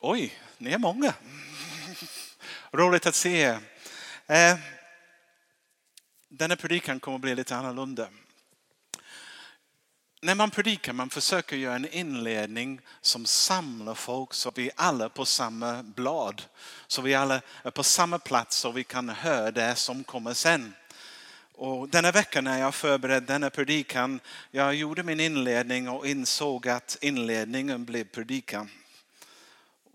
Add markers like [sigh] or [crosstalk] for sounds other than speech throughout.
Oj, ni är många. Roligt att se er. Eh, denna predikan kommer att bli lite annorlunda. När man predikar man försöker göra en inledning som samlar folk så vi alla är på samma blad. Så vi alla är på samma plats och vi kan höra det som kommer sen. Och denna vecka när jag förberedde denna predikan, jag gjorde min inledning och insåg att inledningen blev predikan.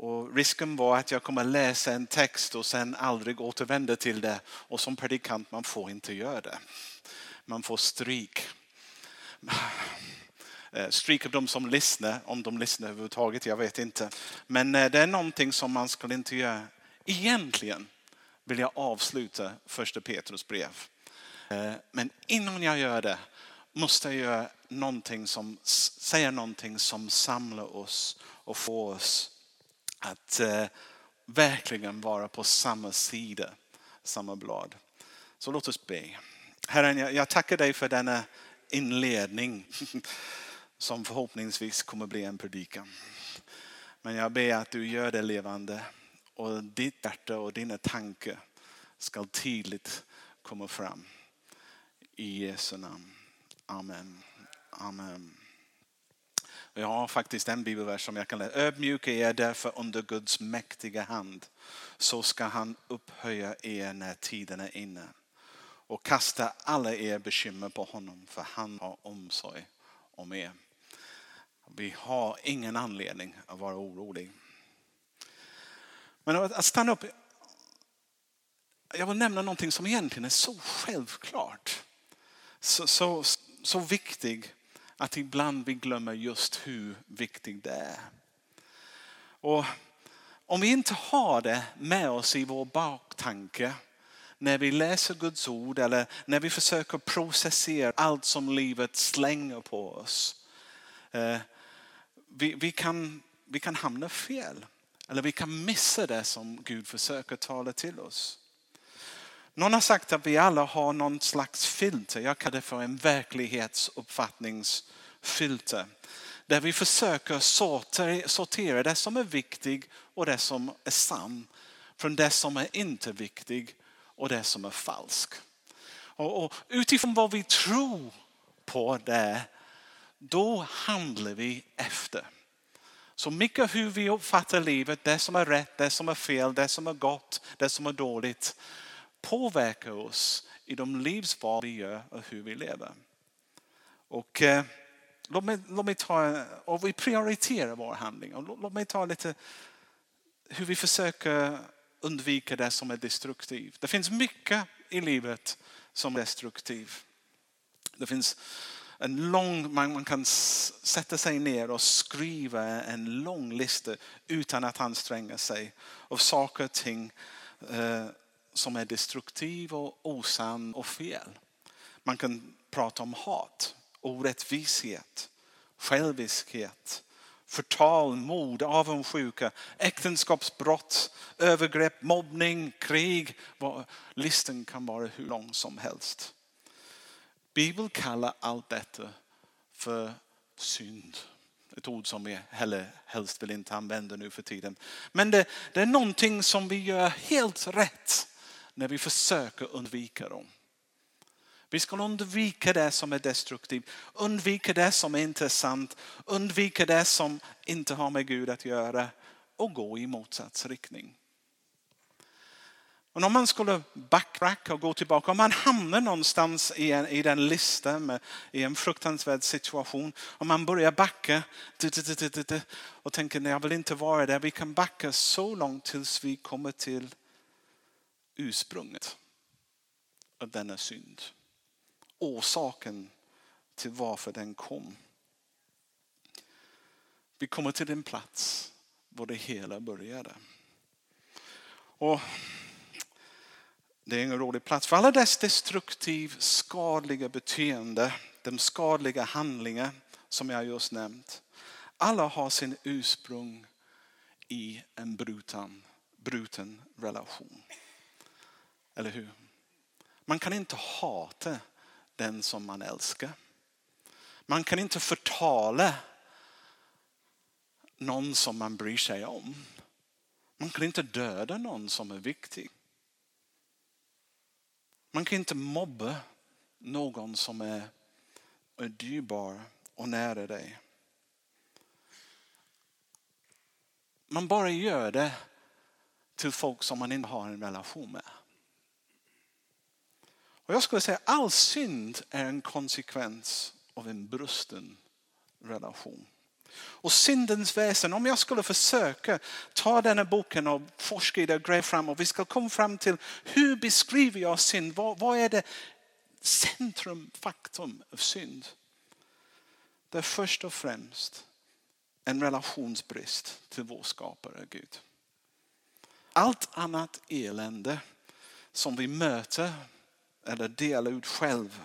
Och risken var att jag kommer läsa en text och sen aldrig återvända till det. Och som predikant man får inte göra det. Man får stryk. Eh, stryk av de som lyssnar, om de lyssnar överhuvudtaget, jag vet inte. Men eh, det är någonting som man skulle inte göra. Egentligen vill jag avsluta första Petrus brev. Eh, men innan jag gör det måste jag göra någonting som, säga någonting som samlar oss och får oss att eh, verkligen vara på samma sida, samma blad. Så låt oss be. Herren, jag tackar dig för denna inledning [laughs] som förhoppningsvis kommer bli en predikan. Men jag ber att du gör det levande och ditt hjärta och dina tankar ska tydligt komma fram. I Jesu namn. Amen. Amen. Jag har faktiskt en bibelvers som jag kan läsa. Ödmjuka er därför under Guds mäktiga hand. Så ska han upphöja er när tiden är inne. Och kasta alla er bekymmer på honom för han har omsorg om er. Vi har ingen anledning att vara orolig. Men att stanna upp. Jag vill nämna någonting som egentligen är så självklart. Så, så, så viktig att ibland vi glömmer just hur viktigt det är. Och om vi inte har det med oss i vår baktanke när vi läser Guds ord eller när vi försöker processera allt som livet slänger på oss. Eh, vi, vi, kan, vi kan hamna fel. Eller vi kan missa det som Gud försöker tala till oss. Någon har sagt att vi alla har någon slags filter. Jag kallar det för en verklighetsuppfattningsfilter. Där vi försöker sortera det som är viktigt och det som är sant från det som är inte viktigt och det som är falskt. Och, och utifrån vad vi tror på det, då handlar vi efter. Så mycket hur vi uppfattar livet, det som är rätt, det som är fel, det som är gott, det som är dåligt påverkar oss i de livsval vi gör och hur vi lever. Och eh, låt, mig, låt mig ta, och vi prioriterar vår handling. Låt, låt mig ta lite hur vi försöker undvika det som är destruktivt. Det finns mycket i livet som är destruktivt. Det finns en lång, man, kan sätta sig ner och skriva en lång lista utan att anstränga sig av saker och ting eh, som är destruktiva och osann och fel. Man kan prata om hat, orättvishet, själviskhet, förtal, mord, avundsjuka, äktenskapsbrott, övergrepp, mobbning, krig. Listan kan vara hur lång som helst. Bibeln kallar allt detta för synd. Ett ord som vi heller helst vill inte använda nu för tiden. Men det, det är någonting som vi gör helt rätt när vi försöker undvika dem. Vi ska undvika det som är destruktivt, undvika det som är intressant, undvika det som inte har med Gud att göra och gå i motsatsriktning. Och om man skulle backtracka och gå tillbaka, om man hamnar någonstans i, en, i den listan i en fruktansvärd situation, om man börjar backa och tänker nej jag vill inte vara där. Vi kan backa så långt tills vi kommer till ursprunget av denna synd. Orsaken till varför den kom. Vi kommer till den plats var det hela började. Och det är ingen rolig plats. För alla dess destruktiva, skadliga beteende, de skadliga handlingar som jag just nämnt. Alla har sin ursprung i en bruten, bruten relation. Eller hur? Man kan inte hata den som man älskar. Man kan inte förtala någon som man bryr sig om. Man kan inte döda någon som är viktig. Man kan inte mobba någon som är, är dyrbar och nära dig. Man bara gör det till folk som man inte har en relation med. Och jag skulle säga att all synd är en konsekvens av en brusten relation. Och syndens väsen, om jag skulle försöka ta den här boken och forska i det och gräva fram och vi ska komma fram till hur beskriver jag synd? Vad, vad är det centrum, faktum av synd? Det är först och främst en relationsbrist till vår skapare Gud. Allt annat elände som vi möter eller dela ut själv,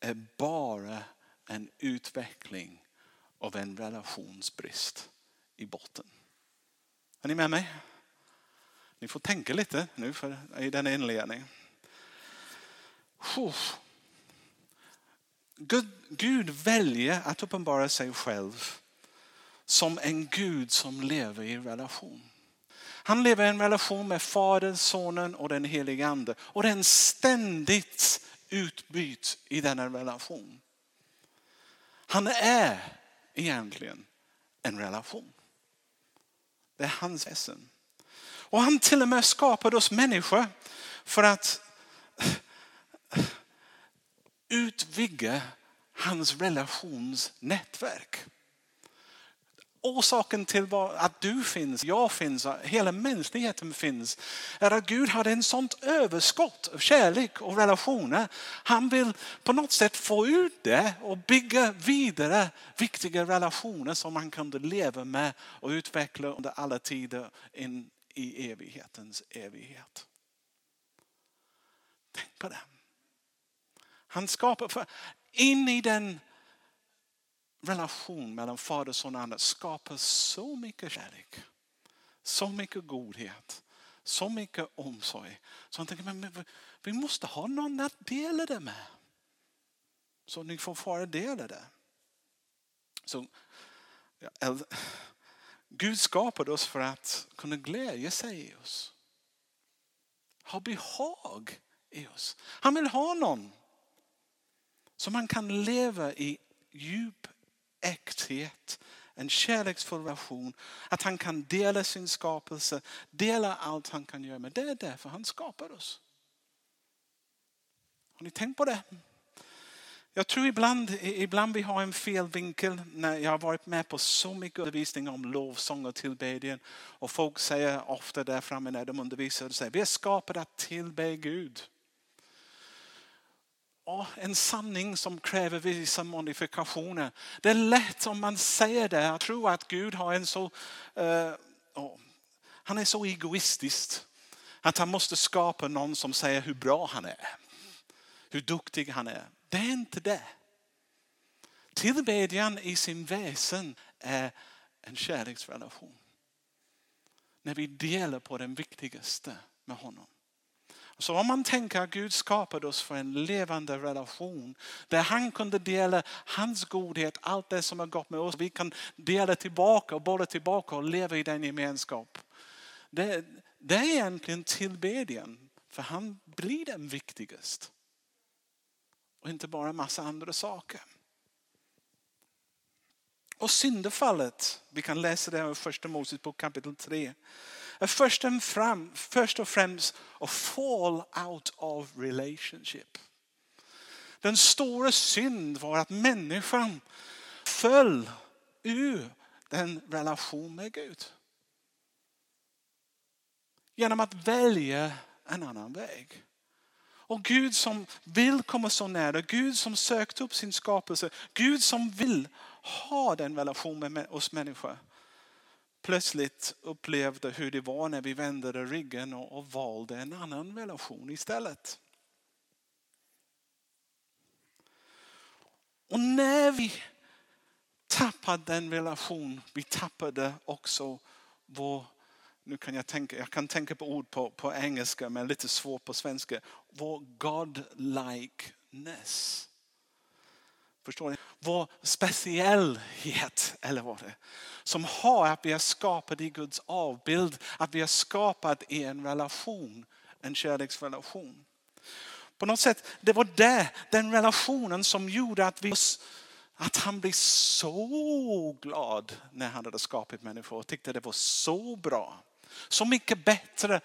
är bara en utveckling av en relationsbrist i botten. Är ni med mig? Ni får tänka lite nu för, i den inledningen. Gud, Gud väljer att uppenbara sig själv som en Gud som lever i relation. Han lever i en relation med Fadern, Sonen och den helige Ande. Och den ständigt utbyts i denna relation. Han är egentligen en relation. Det är hans väsen. Och han till och med skapade oss människor för att utvidga hans relationsnätverk. Orsaken till att du finns, jag finns, hela mänskligheten finns är att Gud hade en sånt överskott av kärlek och relationer. Han vill på något sätt få ut det och bygga vidare viktiga relationer som man kunde leva med och utveckla under alla tider in i evighetens evighet. Tänk på det. Han skapar, för in i den relation mellan fader, son och ande skapar så mycket kärlek. Så mycket godhet. Så mycket omsorg. Så han tänker, men vi måste ha någon att dela det med. Så ni får fara dela det. Så, ja, Gud skapade oss för att kunna glädja sig i oss. Ha behag i oss. Han vill ha någon som man kan leva i djup äkthet, en kärleksfull relation. Att han kan dela sin skapelse, dela allt han kan göra. Men det är därför han skapar oss. Har ni tänkt på det? Jag tror ibland, ibland vi har en fel vinkel när jag har varit med på så mycket undervisning om lovsång och tillbedjan. Och folk säger ofta där framme när de undervisar, de säger, vi är skapade att tillbe Gud en sanning som kräver vissa modifikationer. Det är lätt om man säger det att tro att Gud har en så, uh, oh, han är så egoistisk att han måste skapa någon som säger hur bra han är. Hur duktig han är. Det är inte det. Tillbedjan i sin väsen är en kärleksrelation. När vi delar på den viktigaste med honom. Så om man tänker att Gud skapade oss för en levande relation där han kunde dela hans godhet, allt det som har gått med oss. Vi kan dela tillbaka och bolla tillbaka och leva i den gemenskap. Det, det är egentligen tillbedjan för han blir den viktigaste. Och inte bara en massa andra saker. Och syndafallet, vi kan läsa det i första Mosebok kapitel 3 först och, fram, först och främst a fall out of relationship. Den stora synd var att människan föll ur den relation med Gud. Genom att välja en annan väg. Och Gud som vill komma så nära, Gud som sökt upp sin skapelse, Gud som vill ha den relationen med oss människor plötsligt upplevde hur det var när vi vände ryggen och, och valde en annan relation istället. Och när vi tappade den relation, vi tappade också vår, nu kan jag tänka, jag kan tänka på ord på, på engelska men lite svårt på svenska, vår god-likeness. Förstår ni? Vår speciellhet, eller vad det är, som har att vi är skapade i Guds avbild, att vi är skapade i en relation, en kärleksrelation. På något sätt, det var det, den relationen som gjorde att, vi, att han blev så glad när han hade skapat människor och tyckte det var så bra. Så mycket bättre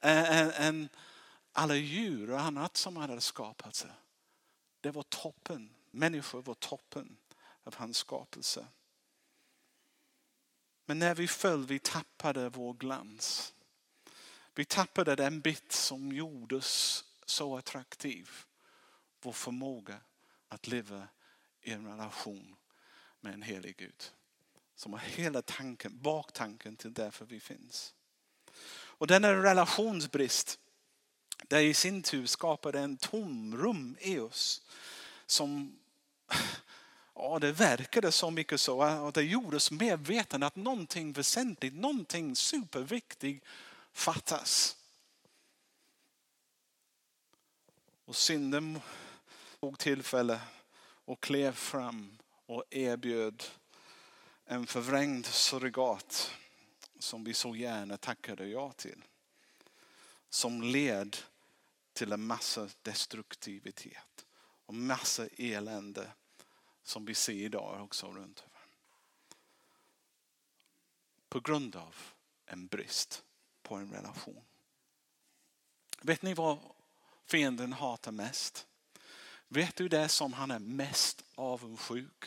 än, än alla djur och annat som han hade skapat. Det var toppen. Människor var toppen av hans skapelse. Men när vi föll, vi tappade vår glans. Vi tappade den bit som gjordes så attraktiv. Vår förmåga att leva i en relation med en helig Gud. Som har hela tanken, baktanken till därför vi finns. Och denna relationsbrist, det i sin tur skapade en tomrum i oss. Som, ja det verkade så mycket så eh, och det gjordes medveten att någonting väsentligt, någonting superviktigt fattas. Och synden tog tillfälle och klev fram och erbjöd en förvrängd surrogat som vi så gärna tackade ja till. Som led till en massa destruktivitet och massa elände som vi ser idag också runt. På grund av en brist på en relation. Vet ni vad fienden hatar mest? Vet du det som han är mest avundsjuk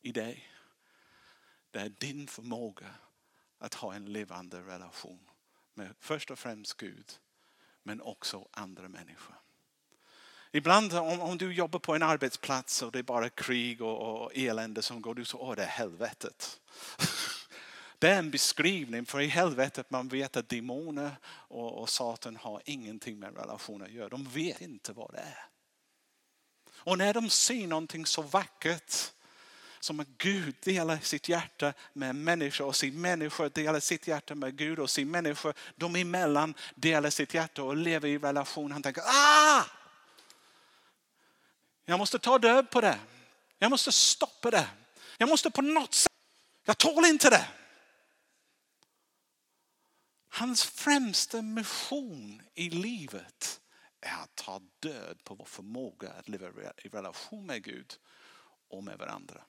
i dig? Det är din förmåga att ha en levande relation med först och främst Gud men också andra människor. Ibland om, om du jobbar på en arbetsplats och det är bara krig och, och elände som går, du så åh det är helvetet. [laughs] Det är en beskrivning för i helvetet man vet att demoner och, och Satan har ingenting med relationer att göra. De vet inte vad det är. Och när de ser någonting så vackert som att Gud delar sitt hjärta med människor och sin människa delar sitt hjärta med Gud och sin människa de emellan delar sitt hjärta och lever i relation. Han tänker, ah! Jag måste ta död på det. Jag måste stoppa det. Jag måste på något sätt, jag tål inte det. Hans främsta mission i livet är att ta död på vår förmåga att leva i relation med Gud och med varandra.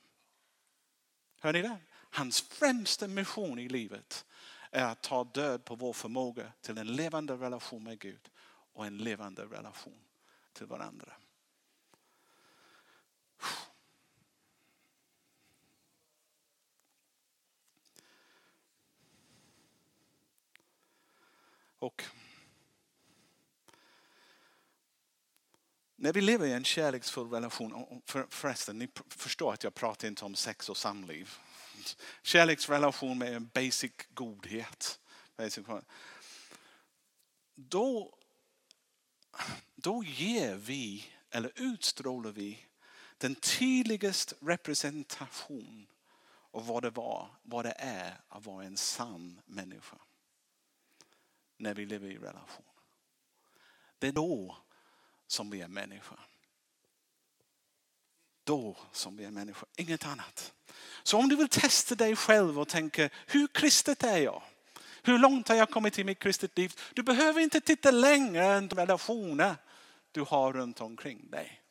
Hör ni det? Hans främsta mission i livet är att ta död på vår förmåga till en levande relation med Gud och en levande relation till varandra. Och när vi lever i en kärleksfull relation, för, förresten, ni förstår att jag pratar inte om sex och samliv. [laughs] Kärleksrelation med en basic godhet. Då, då ger vi, eller utstrålar vi, den tydligaste representation av vad det var, vad det är att vara en sann människa. När vi lever i relation. Det är då som vi är människa. Då som vi är människa, inget annat. Så om du vill testa dig själv och tänka, hur kristet är jag? Hur långt har jag kommit i mitt kristet liv? Du behöver inte titta längre än de relationer du har runt omkring dig.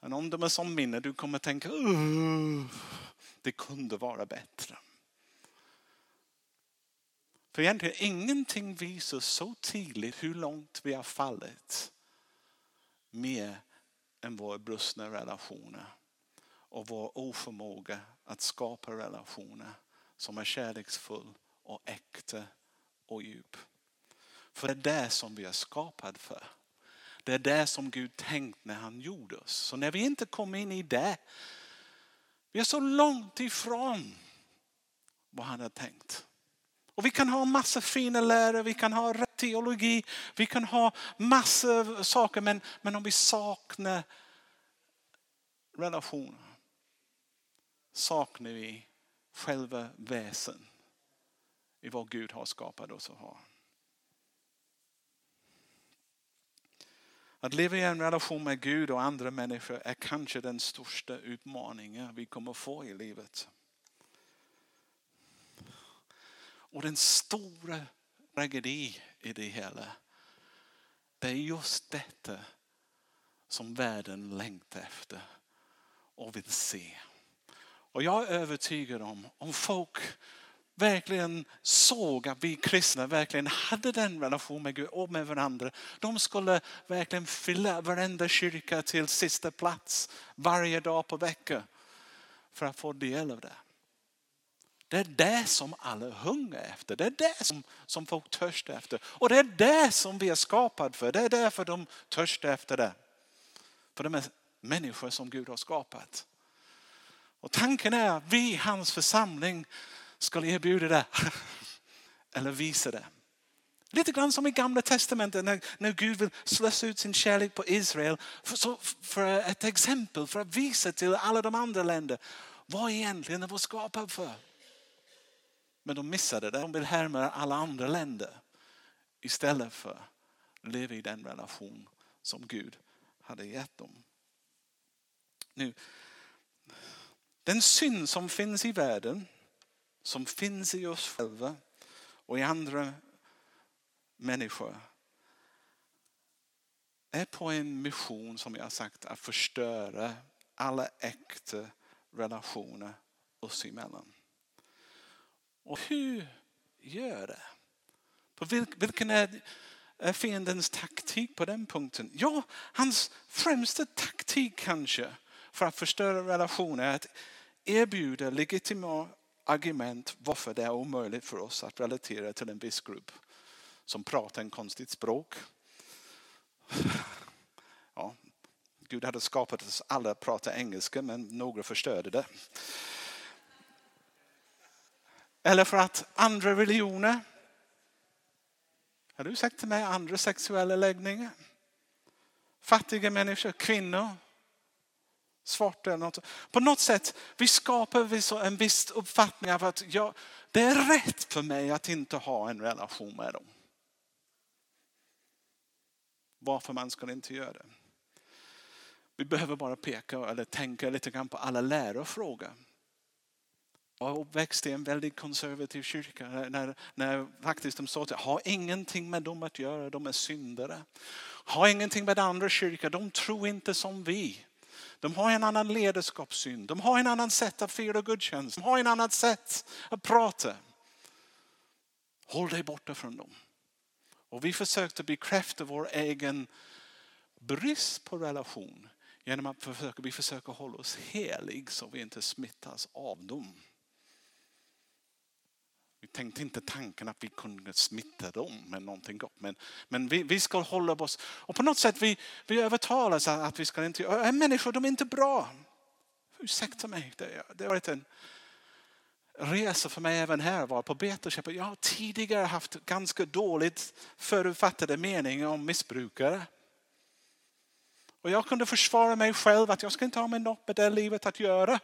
Men om de är som minne, du kommer tänka, det kunde vara bättre. För egentligen ingenting visar så tydligt hur långt vi har fallit mer än våra brustna relationer och vår oförmåga att skapa relationer som är kärleksfull och äkta och djup. För det är det som vi är skapade för. Det är det som Gud tänkt när han gjorde oss. Så när vi inte kommer in i det, vi är så långt ifrån vad han har tänkt. Och vi kan ha massa fina lärare, vi kan ha rätt teologi, vi kan ha massa saker men, men om vi saknar relationer saknar vi själva väsen i vad Gud har skapat oss att ha. Att leva i en relation med Gud och andra människor är kanske den största utmaningen vi kommer få i livet. Och den stora tragedi i det hela, det är just detta som världen längtar efter och vill se. Och jag är övertygad om, om folk verkligen såg att vi kristna verkligen hade den relation med Gud och med varandra. De skulle verkligen fylla varenda kyrka till sista plats varje dag på veckan för att få del av det. Det är det som alla hungrar efter. Det är det som, som folk törstar efter. Och det är det som vi är skapade för. Det är därför de törstar efter det. För de är människor som Gud har skapat. Och tanken är att vi, hans församling, ska erbjuda det. [laughs] Eller visa det. Lite grann som i gamla testamentet när, när Gud vill slösa ut sin kärlek på Israel. För, så, för ett exempel, för att visa till alla de andra länderna vad egentligen det var skapat för. Men de missade det. De vill härma alla andra länder istället för att leva i den relation som Gud hade gett dem. Nu, den synd som finns i världen, som finns i oss själva och i andra människor är på en mission som jag har sagt att förstöra alla äkta relationer oss emellan. Och hur gör det? På vilken är fiendens taktik på den punkten? Ja, hans främsta taktik kanske för att förstöra relationer är att erbjuda legitima argument varför det är omöjligt för oss att relatera till en viss grupp som pratar en konstigt språk. [sighs] Ja, Gud hade skapat oss alla att prata engelska men några förstörde det. Eller för att andra religioner, har du sagt till mig andra sexuella läggningar? Fattiga människor, kvinnor, svarta. Något. På något sätt, vi skapar en viss uppfattning av att jag, det är rätt för mig att inte ha en relation med dem. Varför man ska inte göra det. Vi behöver bara peka eller tänka lite grann på alla lärofrågor. Jag uppväxt i en väldigt konservativ kyrka när, när faktiskt de sa att ha ingenting med dem att göra, de är syndare. Ha ingenting med andra kyrkor, de tror inte som vi. De har en annan ledarskapssyn, de har en annan sätt att fira gudstjänst, de har en annan sätt att prata. Håll dig borta från dem. Och vi försökte bekräfta vår egen brist på relation genom att försöka, vi försöker hålla oss helig så vi inte smittas av dem. Tänkte inte tanken att vi kunde smitta dem med någonting gott. Men, men vi, vi ska hålla oss, och på något sätt vi, vi övertalas att vi ska inte, är människor de är inte bra. Ursäkta mig, det, det har varit en resa för mig även här var på Beterköpet. Jag har tidigare haft ganska dåligt förutfattade meningar om missbrukare. Och jag kunde försvara mig själv att jag ska inte ha med något med det livet att göra.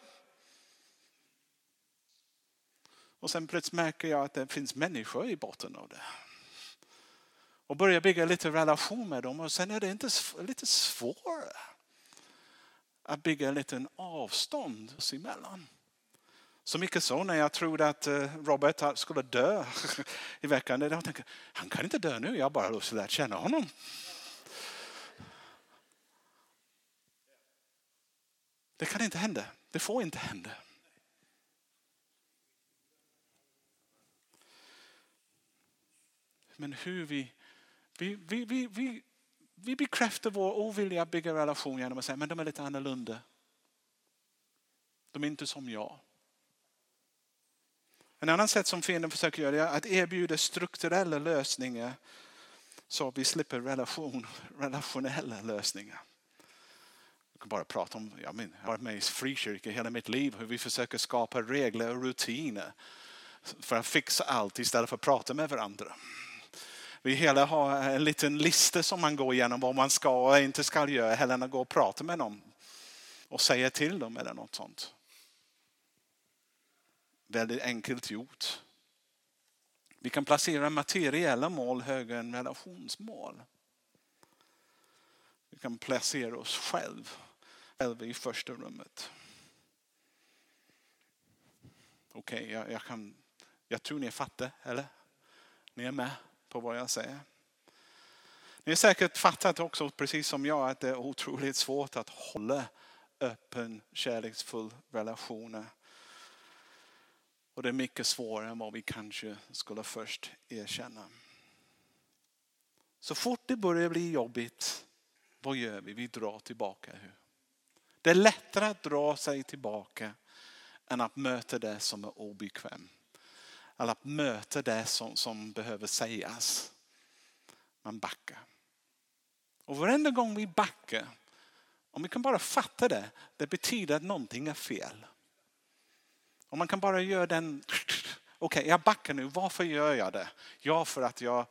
Och sen plötsligt märker jag att det finns människor i botten av det. Och börjar bygga lite relation med dem och sen är det inte lite svårare att bygga en liten avstånd oss emellan. Så mycket så när jag trodde att eh, Robert skulle dö [laughs] i veckan. Jag tänkte, han kan inte dö nu, jag har bara lust att lära känna honom. Det kan inte hända. Det får inte hända. Men hur vi, vi, vi, vi, vi, vi bekräftar vår ovilja att bygga relation genom att säga men de är lite annorlunda. De är inte som jag. En annan sätt som fienden försöker göra är att erbjuda strukturella lösningar så vi slipper relation, relationella lösningar. Jag kan bara prata om, jag, jag har varit med i frikyrka hela mitt liv, hur vi försöker skapa regler och rutiner för att fixa allt istället för att prata med varandra. Vi hela har en liten lista som man går igenom vad man ska och inte ska göra. Helena går och pratar med dem och säger till dem eller något sånt. Väldigt enkelt gjort. Vi kan placera materiella mål högre än relationsmål. Vi kan placera oss själv, själva i första rummet. Okej, okay, jag, jag, kan, jag tror ni fattar, eller? Ni är med på vad jag säger. Ni har säkert fattat också, precis som jag, att det är otroligt svårt att hålla öppen, kärleksfull relationer. Och det är mycket svårare än vad vi kanske skulle först erkänna. Så fort det börjar bli jobbigt, vad gör vi? Vi drar tillbaka. Det är lättare att dra sig tillbaka än att möta det som är obekvämt. Eller att möta det som, som behöver sägas. Man backar. Och varenda gång vi backar, om vi kan bara fatta det, det betyder att någonting är fel. Om man kan bara göra den, okej okay, jag backar nu, varför gör jag det? Ja, för att jag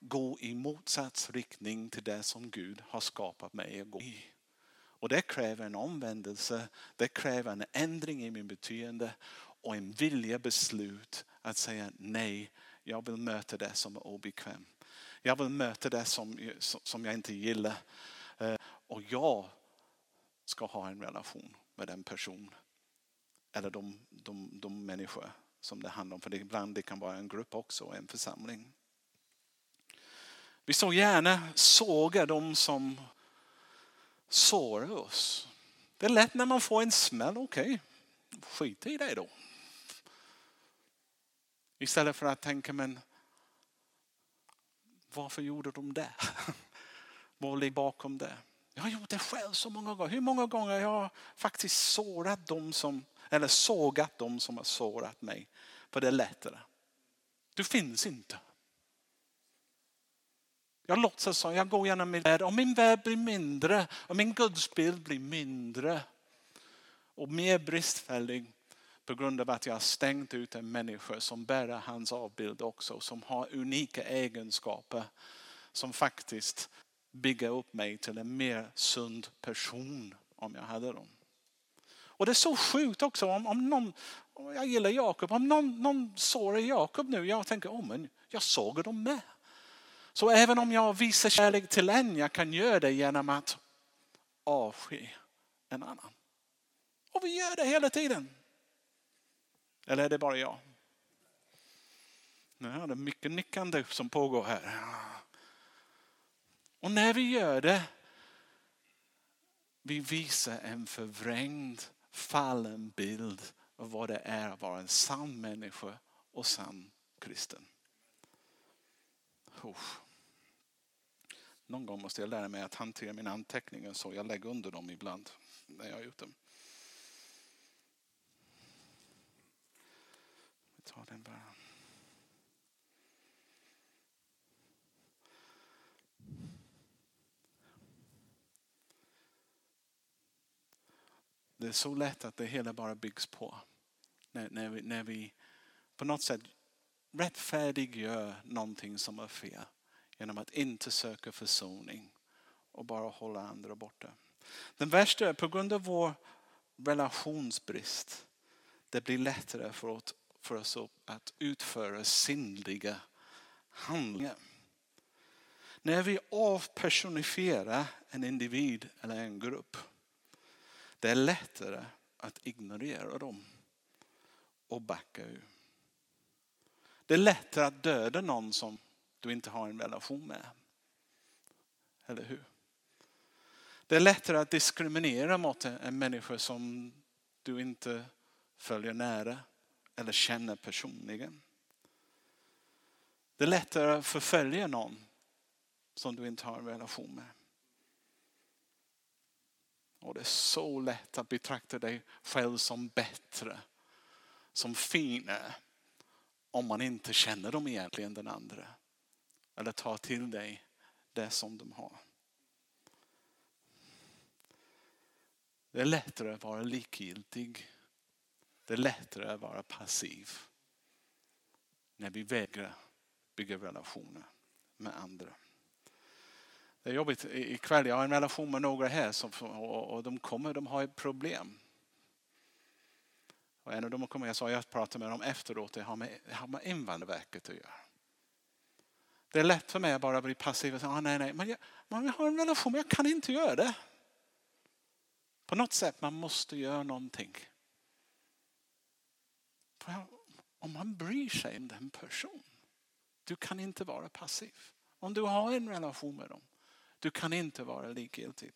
går i motsatt riktning till det som Gud har skapat mig att gå i. Och det kräver en omvändelse, det kräver en ändring i min beteende och en vilja beslut att säga nej, jag vill möta det som är obekvämt. Jag vill möta det som, som jag inte gillar. Eh, och jag ska ha en relation med den person eller de, de, de människor som det handlar om. För det, ibland det kan vara en grupp också, en församling. Vi så gärna såga de som sårar oss. Det är lätt när man får en smäll, okej, okay, skit i det då. Istället för att tänka, men varför gjorde de det? [laughs] Vad ligger bakom det? Jag har gjort det själv så många gånger. Hur många gånger har jag faktiskt sårat dem som, eller sågat dem som har sårat mig? För det är lättare. Du finns inte. Jag låtsas som jag går genom min värld. Om min värld blir mindre, om min gudsbild blir mindre och mer bristfällig på grund av att jag har stängt ut en människa som bär hans avbild också, som har unika egenskaper som faktiskt bygger upp mig till en mer sund person om jag hade dem. Och det är så sjukt också om, om någon, jag gillar Jakob, om någon, någon sårar Jakob nu, jag tänker, oh, men jag såg dem med. Så även om jag visar kärlek till en, jag kan göra det genom att avsky en annan. Och vi gör det hela tiden. Eller är det bara jag? Nej, det är mycket nickande som pågår här. Och när vi gör det, vi visar en förvrängd, fallen bild av vad det är att vara en sann människa och sann kristen. Någon gång måste jag lära mig att hantera mina anteckningar så jag lägger under dem ibland när jag har gjort dem. Jag tar den bara. Det är så lätt att det hela bara byggs på. När, när, vi, när vi på något sätt rättfärdiggör någonting som är fel genom att inte söka försoning och bara hålla andra borta. Den värsta är på grund av vår relationsbrist. Det blir lättare för oss, för oss att utföra syndiga handlingar. När vi avpersonifierar en individ eller en grupp. Det är lättare att ignorera dem och backa ur. Det är lättare att döda någon som du inte har en relation med. Eller hur? Det är lättare att diskriminera mot en människa som du inte följer nära eller känner personligen. Det är lättare att förfölja någon som du inte har en relation med. Och det är så lätt att betrakta dig själv som bättre, som finare, om man inte känner dem egentligen den andra. Eller tar till dig det som de har. Det är lättare att vara likgiltig. Det är lättare att vara passiv. När vi vägrar bygga relationer med andra. Det är jobbigt ikväll. Jag har en relation med några här som, och de kommer, de har ett problem. Och en av dem kommer, jag sa jag pratade med dem efteråt, det har med, det har med Invandrarverket att göra. Det är lätt för mig att bara bli passiv och säga ah, nej, nej, men jag, man har en relation men jag kan inte göra det. På något sätt man måste göra någonting. Om man bryr sig om den personen. Du kan inte vara passiv. Om du har en relation med dem. Du kan inte vara likgiltig.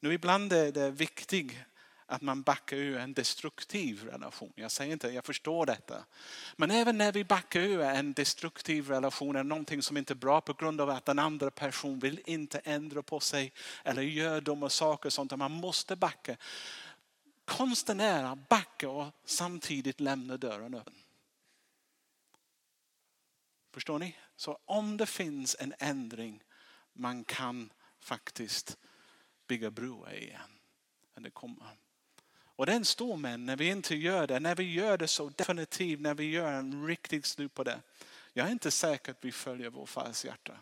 Nu ibland är det viktigt att man backar ur en destruktiv relation. Jag säger inte, jag förstår detta. Men även när vi backar ur en destruktiv relation, är någonting som inte är bra på grund av att den andra personen vill inte ändra på sig eller gör dumma saker. Sånt man måste backa. Konsten är att backa och samtidigt lämna dörren öppen. Förstår ni? Så om det finns en ändring man kan faktiskt bygga broar igen. det kommer. Och den står med när vi inte gör det. När vi gör det så definitivt, när vi gör en riktig slut på det. Jag är inte säker att vi följer vår fars hjärta.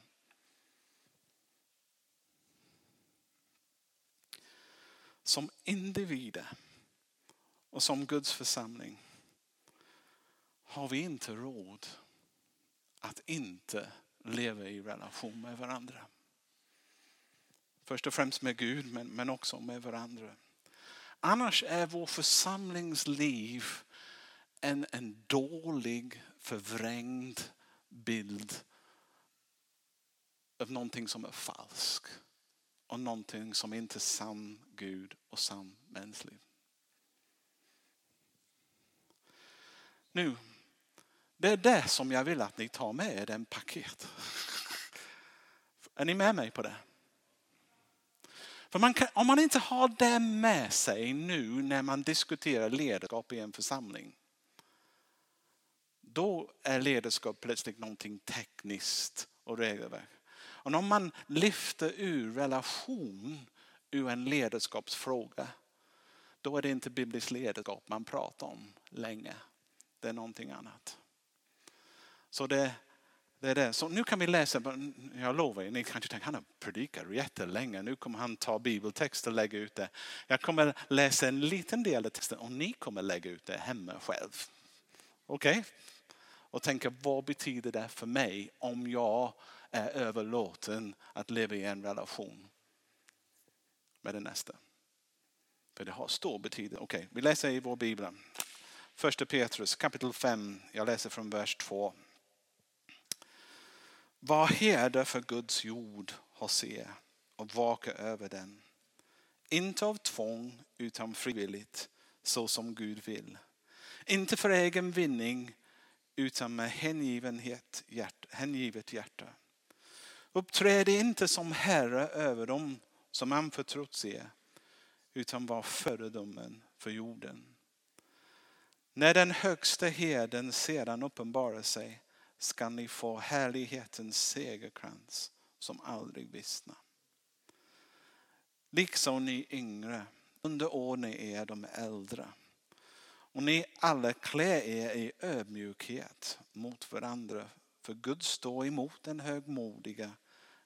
Som individer och som Guds församling har vi inte råd att inte leva i relation med varandra. Först och främst med Gud men, men också med varandra. Annars är vår församlingsliv en, en dålig förvrängd bild av någonting som är falskt och någonting som inte är sann Gud och sann mänsklig. Nu, det är det som jag vill att ni tar med er, den paket. Är ni med mig på det? För man kan, om man inte har det med sig nu när man diskuterar ledarskap i en församling. Då är ledarskap plötsligt någonting tekniskt och regelverk. Och om man lyfter ur relation ur en ledarskapsfråga. Då är det inte bibliskt ledarskap man pratar om länge. Det är någonting annat. Så det, det är det. Så nu kan vi läsa, jag lovar er, ni kanske tänker han har predikat jättelänge. Nu kommer han ta bibeltext och lägga ut det. Jag kommer läsa en liten del av texten och ni kommer lägga ut det hemma själv. Okej? Okay? Och tänka vad betyder det för mig om jag är överlåten att leva i en relation med den nästa. För det har stor betydelse. Okej, okay, vi läser i vår bibel. Första Petrus kapitel 5, jag läser från vers 2. Var herde för Guds jord hos er och vaka över den. Inte av tvång utan frivilligt så som Gud vill. Inte för egen vinning utan med hängivenhet, hjärt, hängivet hjärta. Uppträd inte som herre över dem som anförtrotts er utan var föredömen för jorden. När den högsta herden sedan uppenbarar sig ska ni få härlighetens segerkrans som aldrig vissnar. Liksom ni yngre, underordna er de äldre. Och ni alla klä er i ödmjukhet mot varandra. För Gud står emot den högmodiga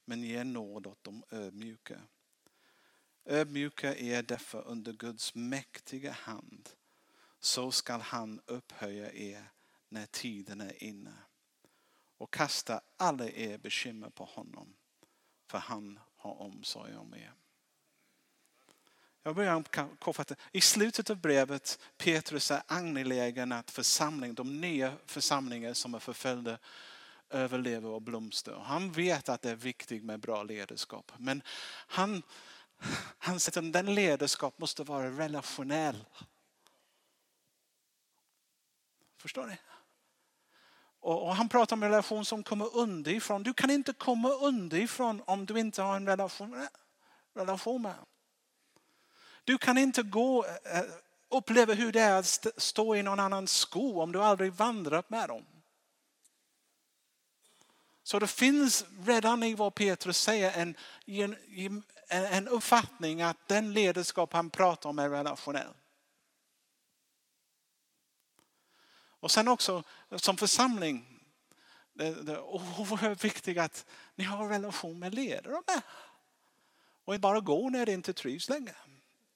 men ger nåd åt de ödmjuka. Ödmjuka är därför under Guds mäktiga hand. Så skall han upphöja er när tiden är inne och kasta alla er bekymmer på honom. För han har omsorg om er. Jag börjar kortfattat. I slutet av brevet Petrus är angelägen att församling, de nya församlingar som är förföljda överlever och blomstrar. Han vet att det är viktigt med bra ledarskap. Men han, han säger att den ledarskap måste vara relationell. Förstår ni? Och, han pratar om en relation som kommer underifrån. Du kan inte komma underifrån om du inte har en relation, eh, relation med Du kan inte gå eh, uppleva hur det är att stå i någon annans sko om du aldrig vandrat med dem. Så det finns redan i vad Petrus säger en, en, en uppfattning att den ledarskap han pratar om är relationell. Och sen också som församling, det, är oerhört viktigt att ni har en relation med ledarna. Och inte bara gå när det inte trivs längre.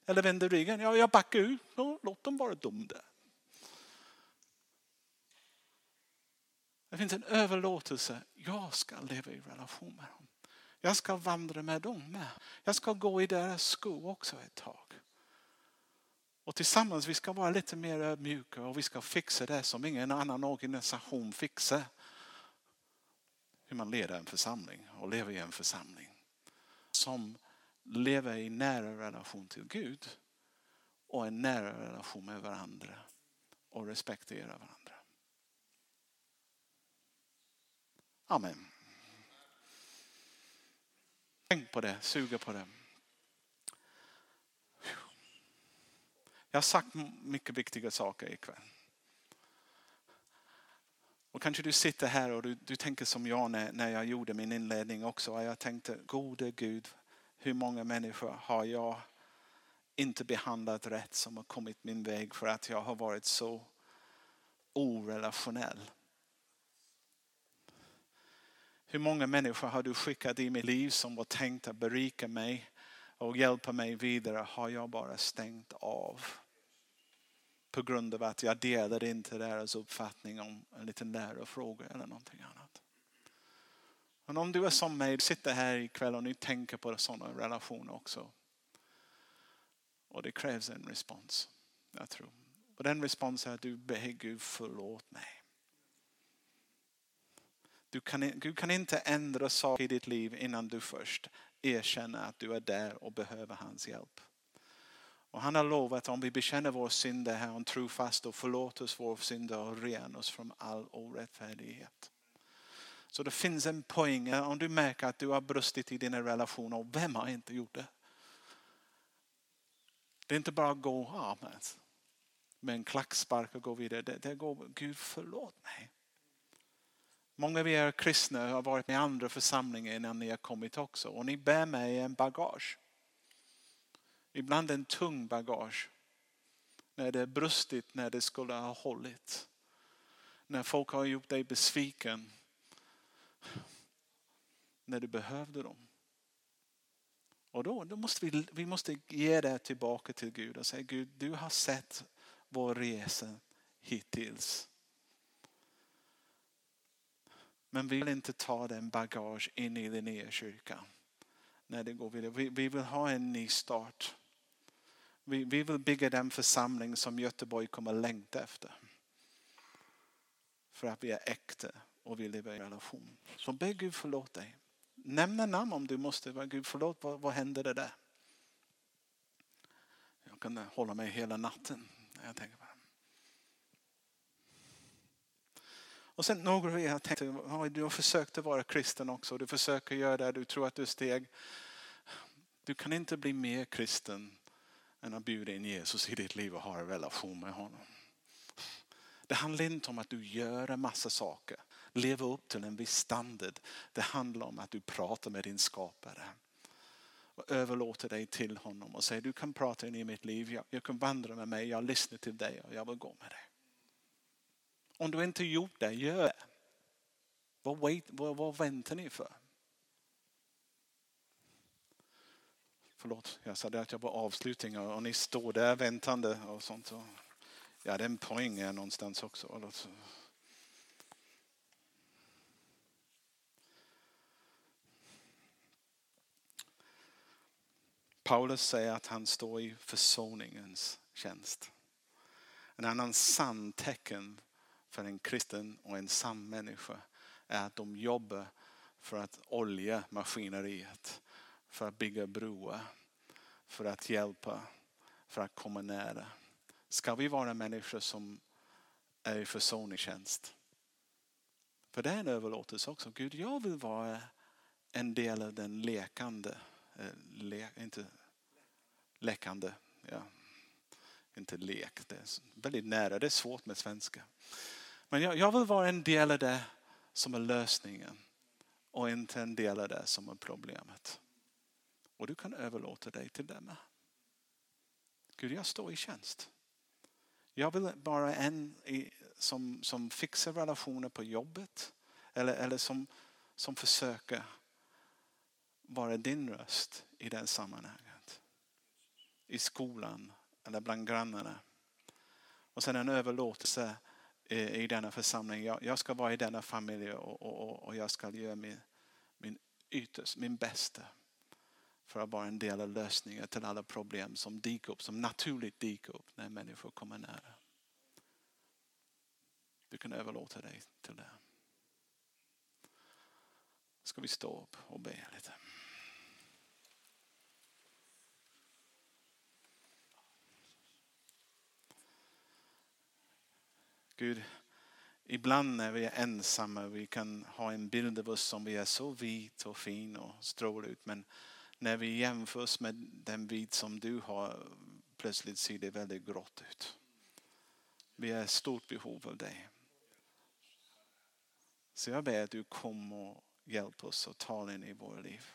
Eller vänder ryggen. Ja, jag backar ut. Låt dem vara dumma där. Det finns en överlåtelse. Jag ska leva i relation med dem. Jag ska vandra med dem med. Jag ska gå i deras skor också ett tag. Och tillsammans vi ska vara lite mer ödmjuka och vi ska fixa det som ingen annan organisation fixar. Hur man leder en församling och lever i en församling. Som lever i nära relation till Gud och en nära relation med varandra och respekterar varandra. Amen. Tänk på det, suga på det. Jag har sagt mycket viktiga saker ikväll. Och kanske du sitter här och du, du tänker som jag när, när jag gjorde min inledning också. Jag tänkte, gode Gud, hur många människor har jag inte behandlat rätt som har kommit min väg för att jag har varit så orelationell. Hur många människor har du skickat i mitt liv som var tänkt att berika mig och hjälpa mig vidare har jag bara stängt av. På grund av att jag delade inte deras uppfattning om en liten lärofråga eller någonting annat. Men om du är som mig, sitter här ikväll och ni tänker på sådana relationer också. Och det krävs en respons. Jag tror. Och den responsen är att du ber Gud förlåt mig. Du kan, Gud kan inte ändra saker i ditt liv innan du först erkänner att du är där och behöver hans hjälp. Och han har lovat att om vi bekänner vår synder här och trofast och förlåter oss våra synder och ren oss från all orättfärdighet. Så det finns en poäng om du märker att du har brustit i dina relationer. Och vem har inte gjort det? Det är inte bara att gå av med en klackspark och gå vidare. Det, det går, Gud förlåt mig. Många av er kristna har varit med i andra församlingar innan ni har kommit också. Och ni bär med er en bagage. Ibland en tung bagage. När det är brustit när det skulle ha hållit. När folk har gjort dig besviken. När du behövde dem. Och då, då måste vi, vi måste ge det tillbaka till Gud och säga Gud, du har sett vår resa hittills. Men vi vill inte ta den bagage in i den nya kyrkan. När det går vidare. Vi, vi vill ha en ny start. Vi, vi vill bygga den församling som Göteborg kommer längta efter. För att vi är äkta och vi lever i relation. Så be Gud förlåt dig. Nämn namn om du måste. Gud förlåt, vad, vad hände det där? Jag kan hålla mig hela natten när jag tänker på det. Och sen några av er tänkte, du har försökt att vara kristen också. Du försöker göra det, du tror att du steg. Du kan inte bli mer kristen än att bjuda in Jesus i ditt liv och ha en relation med honom. Det handlar inte om att du gör en massa saker, lever upp till en viss standard. Det handlar om att du pratar med din skapare och överlåter dig till honom och säger du kan prata in i mitt liv, jag, jag kan vandra med mig, jag lyssnar till dig och jag vill gå med dig. Om du inte gjort det, gör det. Vad, wait, vad, vad väntar ni för? Förlåt, jag sa det att jag var avslutning och ni står där väntande och sånt. Ja, det är en poäng någonstans också. Paulus säger att han står i försoningens tjänst. En annan sann tecken för en kristen och en sann människa är att de jobbar för att olja maskineriet, för att bygga broar, för att hjälpa, för att komma nära. Ska vi vara människor som är i försoningstjänst? För det är en överlåtelse också. Gud, jag vill vara en del av den lekande, eh, le, inte läckande, ja. inte lek, det är väldigt nära, det är svårt med svenska. Men jag, jag vill vara en del av det som är lösningen och inte en del av det som är problemet. Och du kan överlåta dig till dem. Gud, jag står i tjänst. Jag vill vara en som, som fixar relationer på jobbet eller, eller som, som försöker vara din röst i det sammanhanget. I skolan eller bland grannarna. Och sen en överlåtelse i denna församling. Jag, jag ska vara i denna familj och, och, och jag ska göra min, min ytterst, min bästa för att vara en del av lösningen till alla problem som dyker upp, som naturligt dyker upp när människor kommer nära. Du kan överlåta dig till det. Ska vi stå upp och be lite. Gud, ibland när vi är ensamma vi kan ha en bild av oss som vi är så vit och fin och strålar ut. Men när vi jämförs med den vit som du har plötsligt ser det väldigt grått ut. Vi är i stort behov av dig. Så jag ber att du kommer och hjälper oss och talar in i våra liv.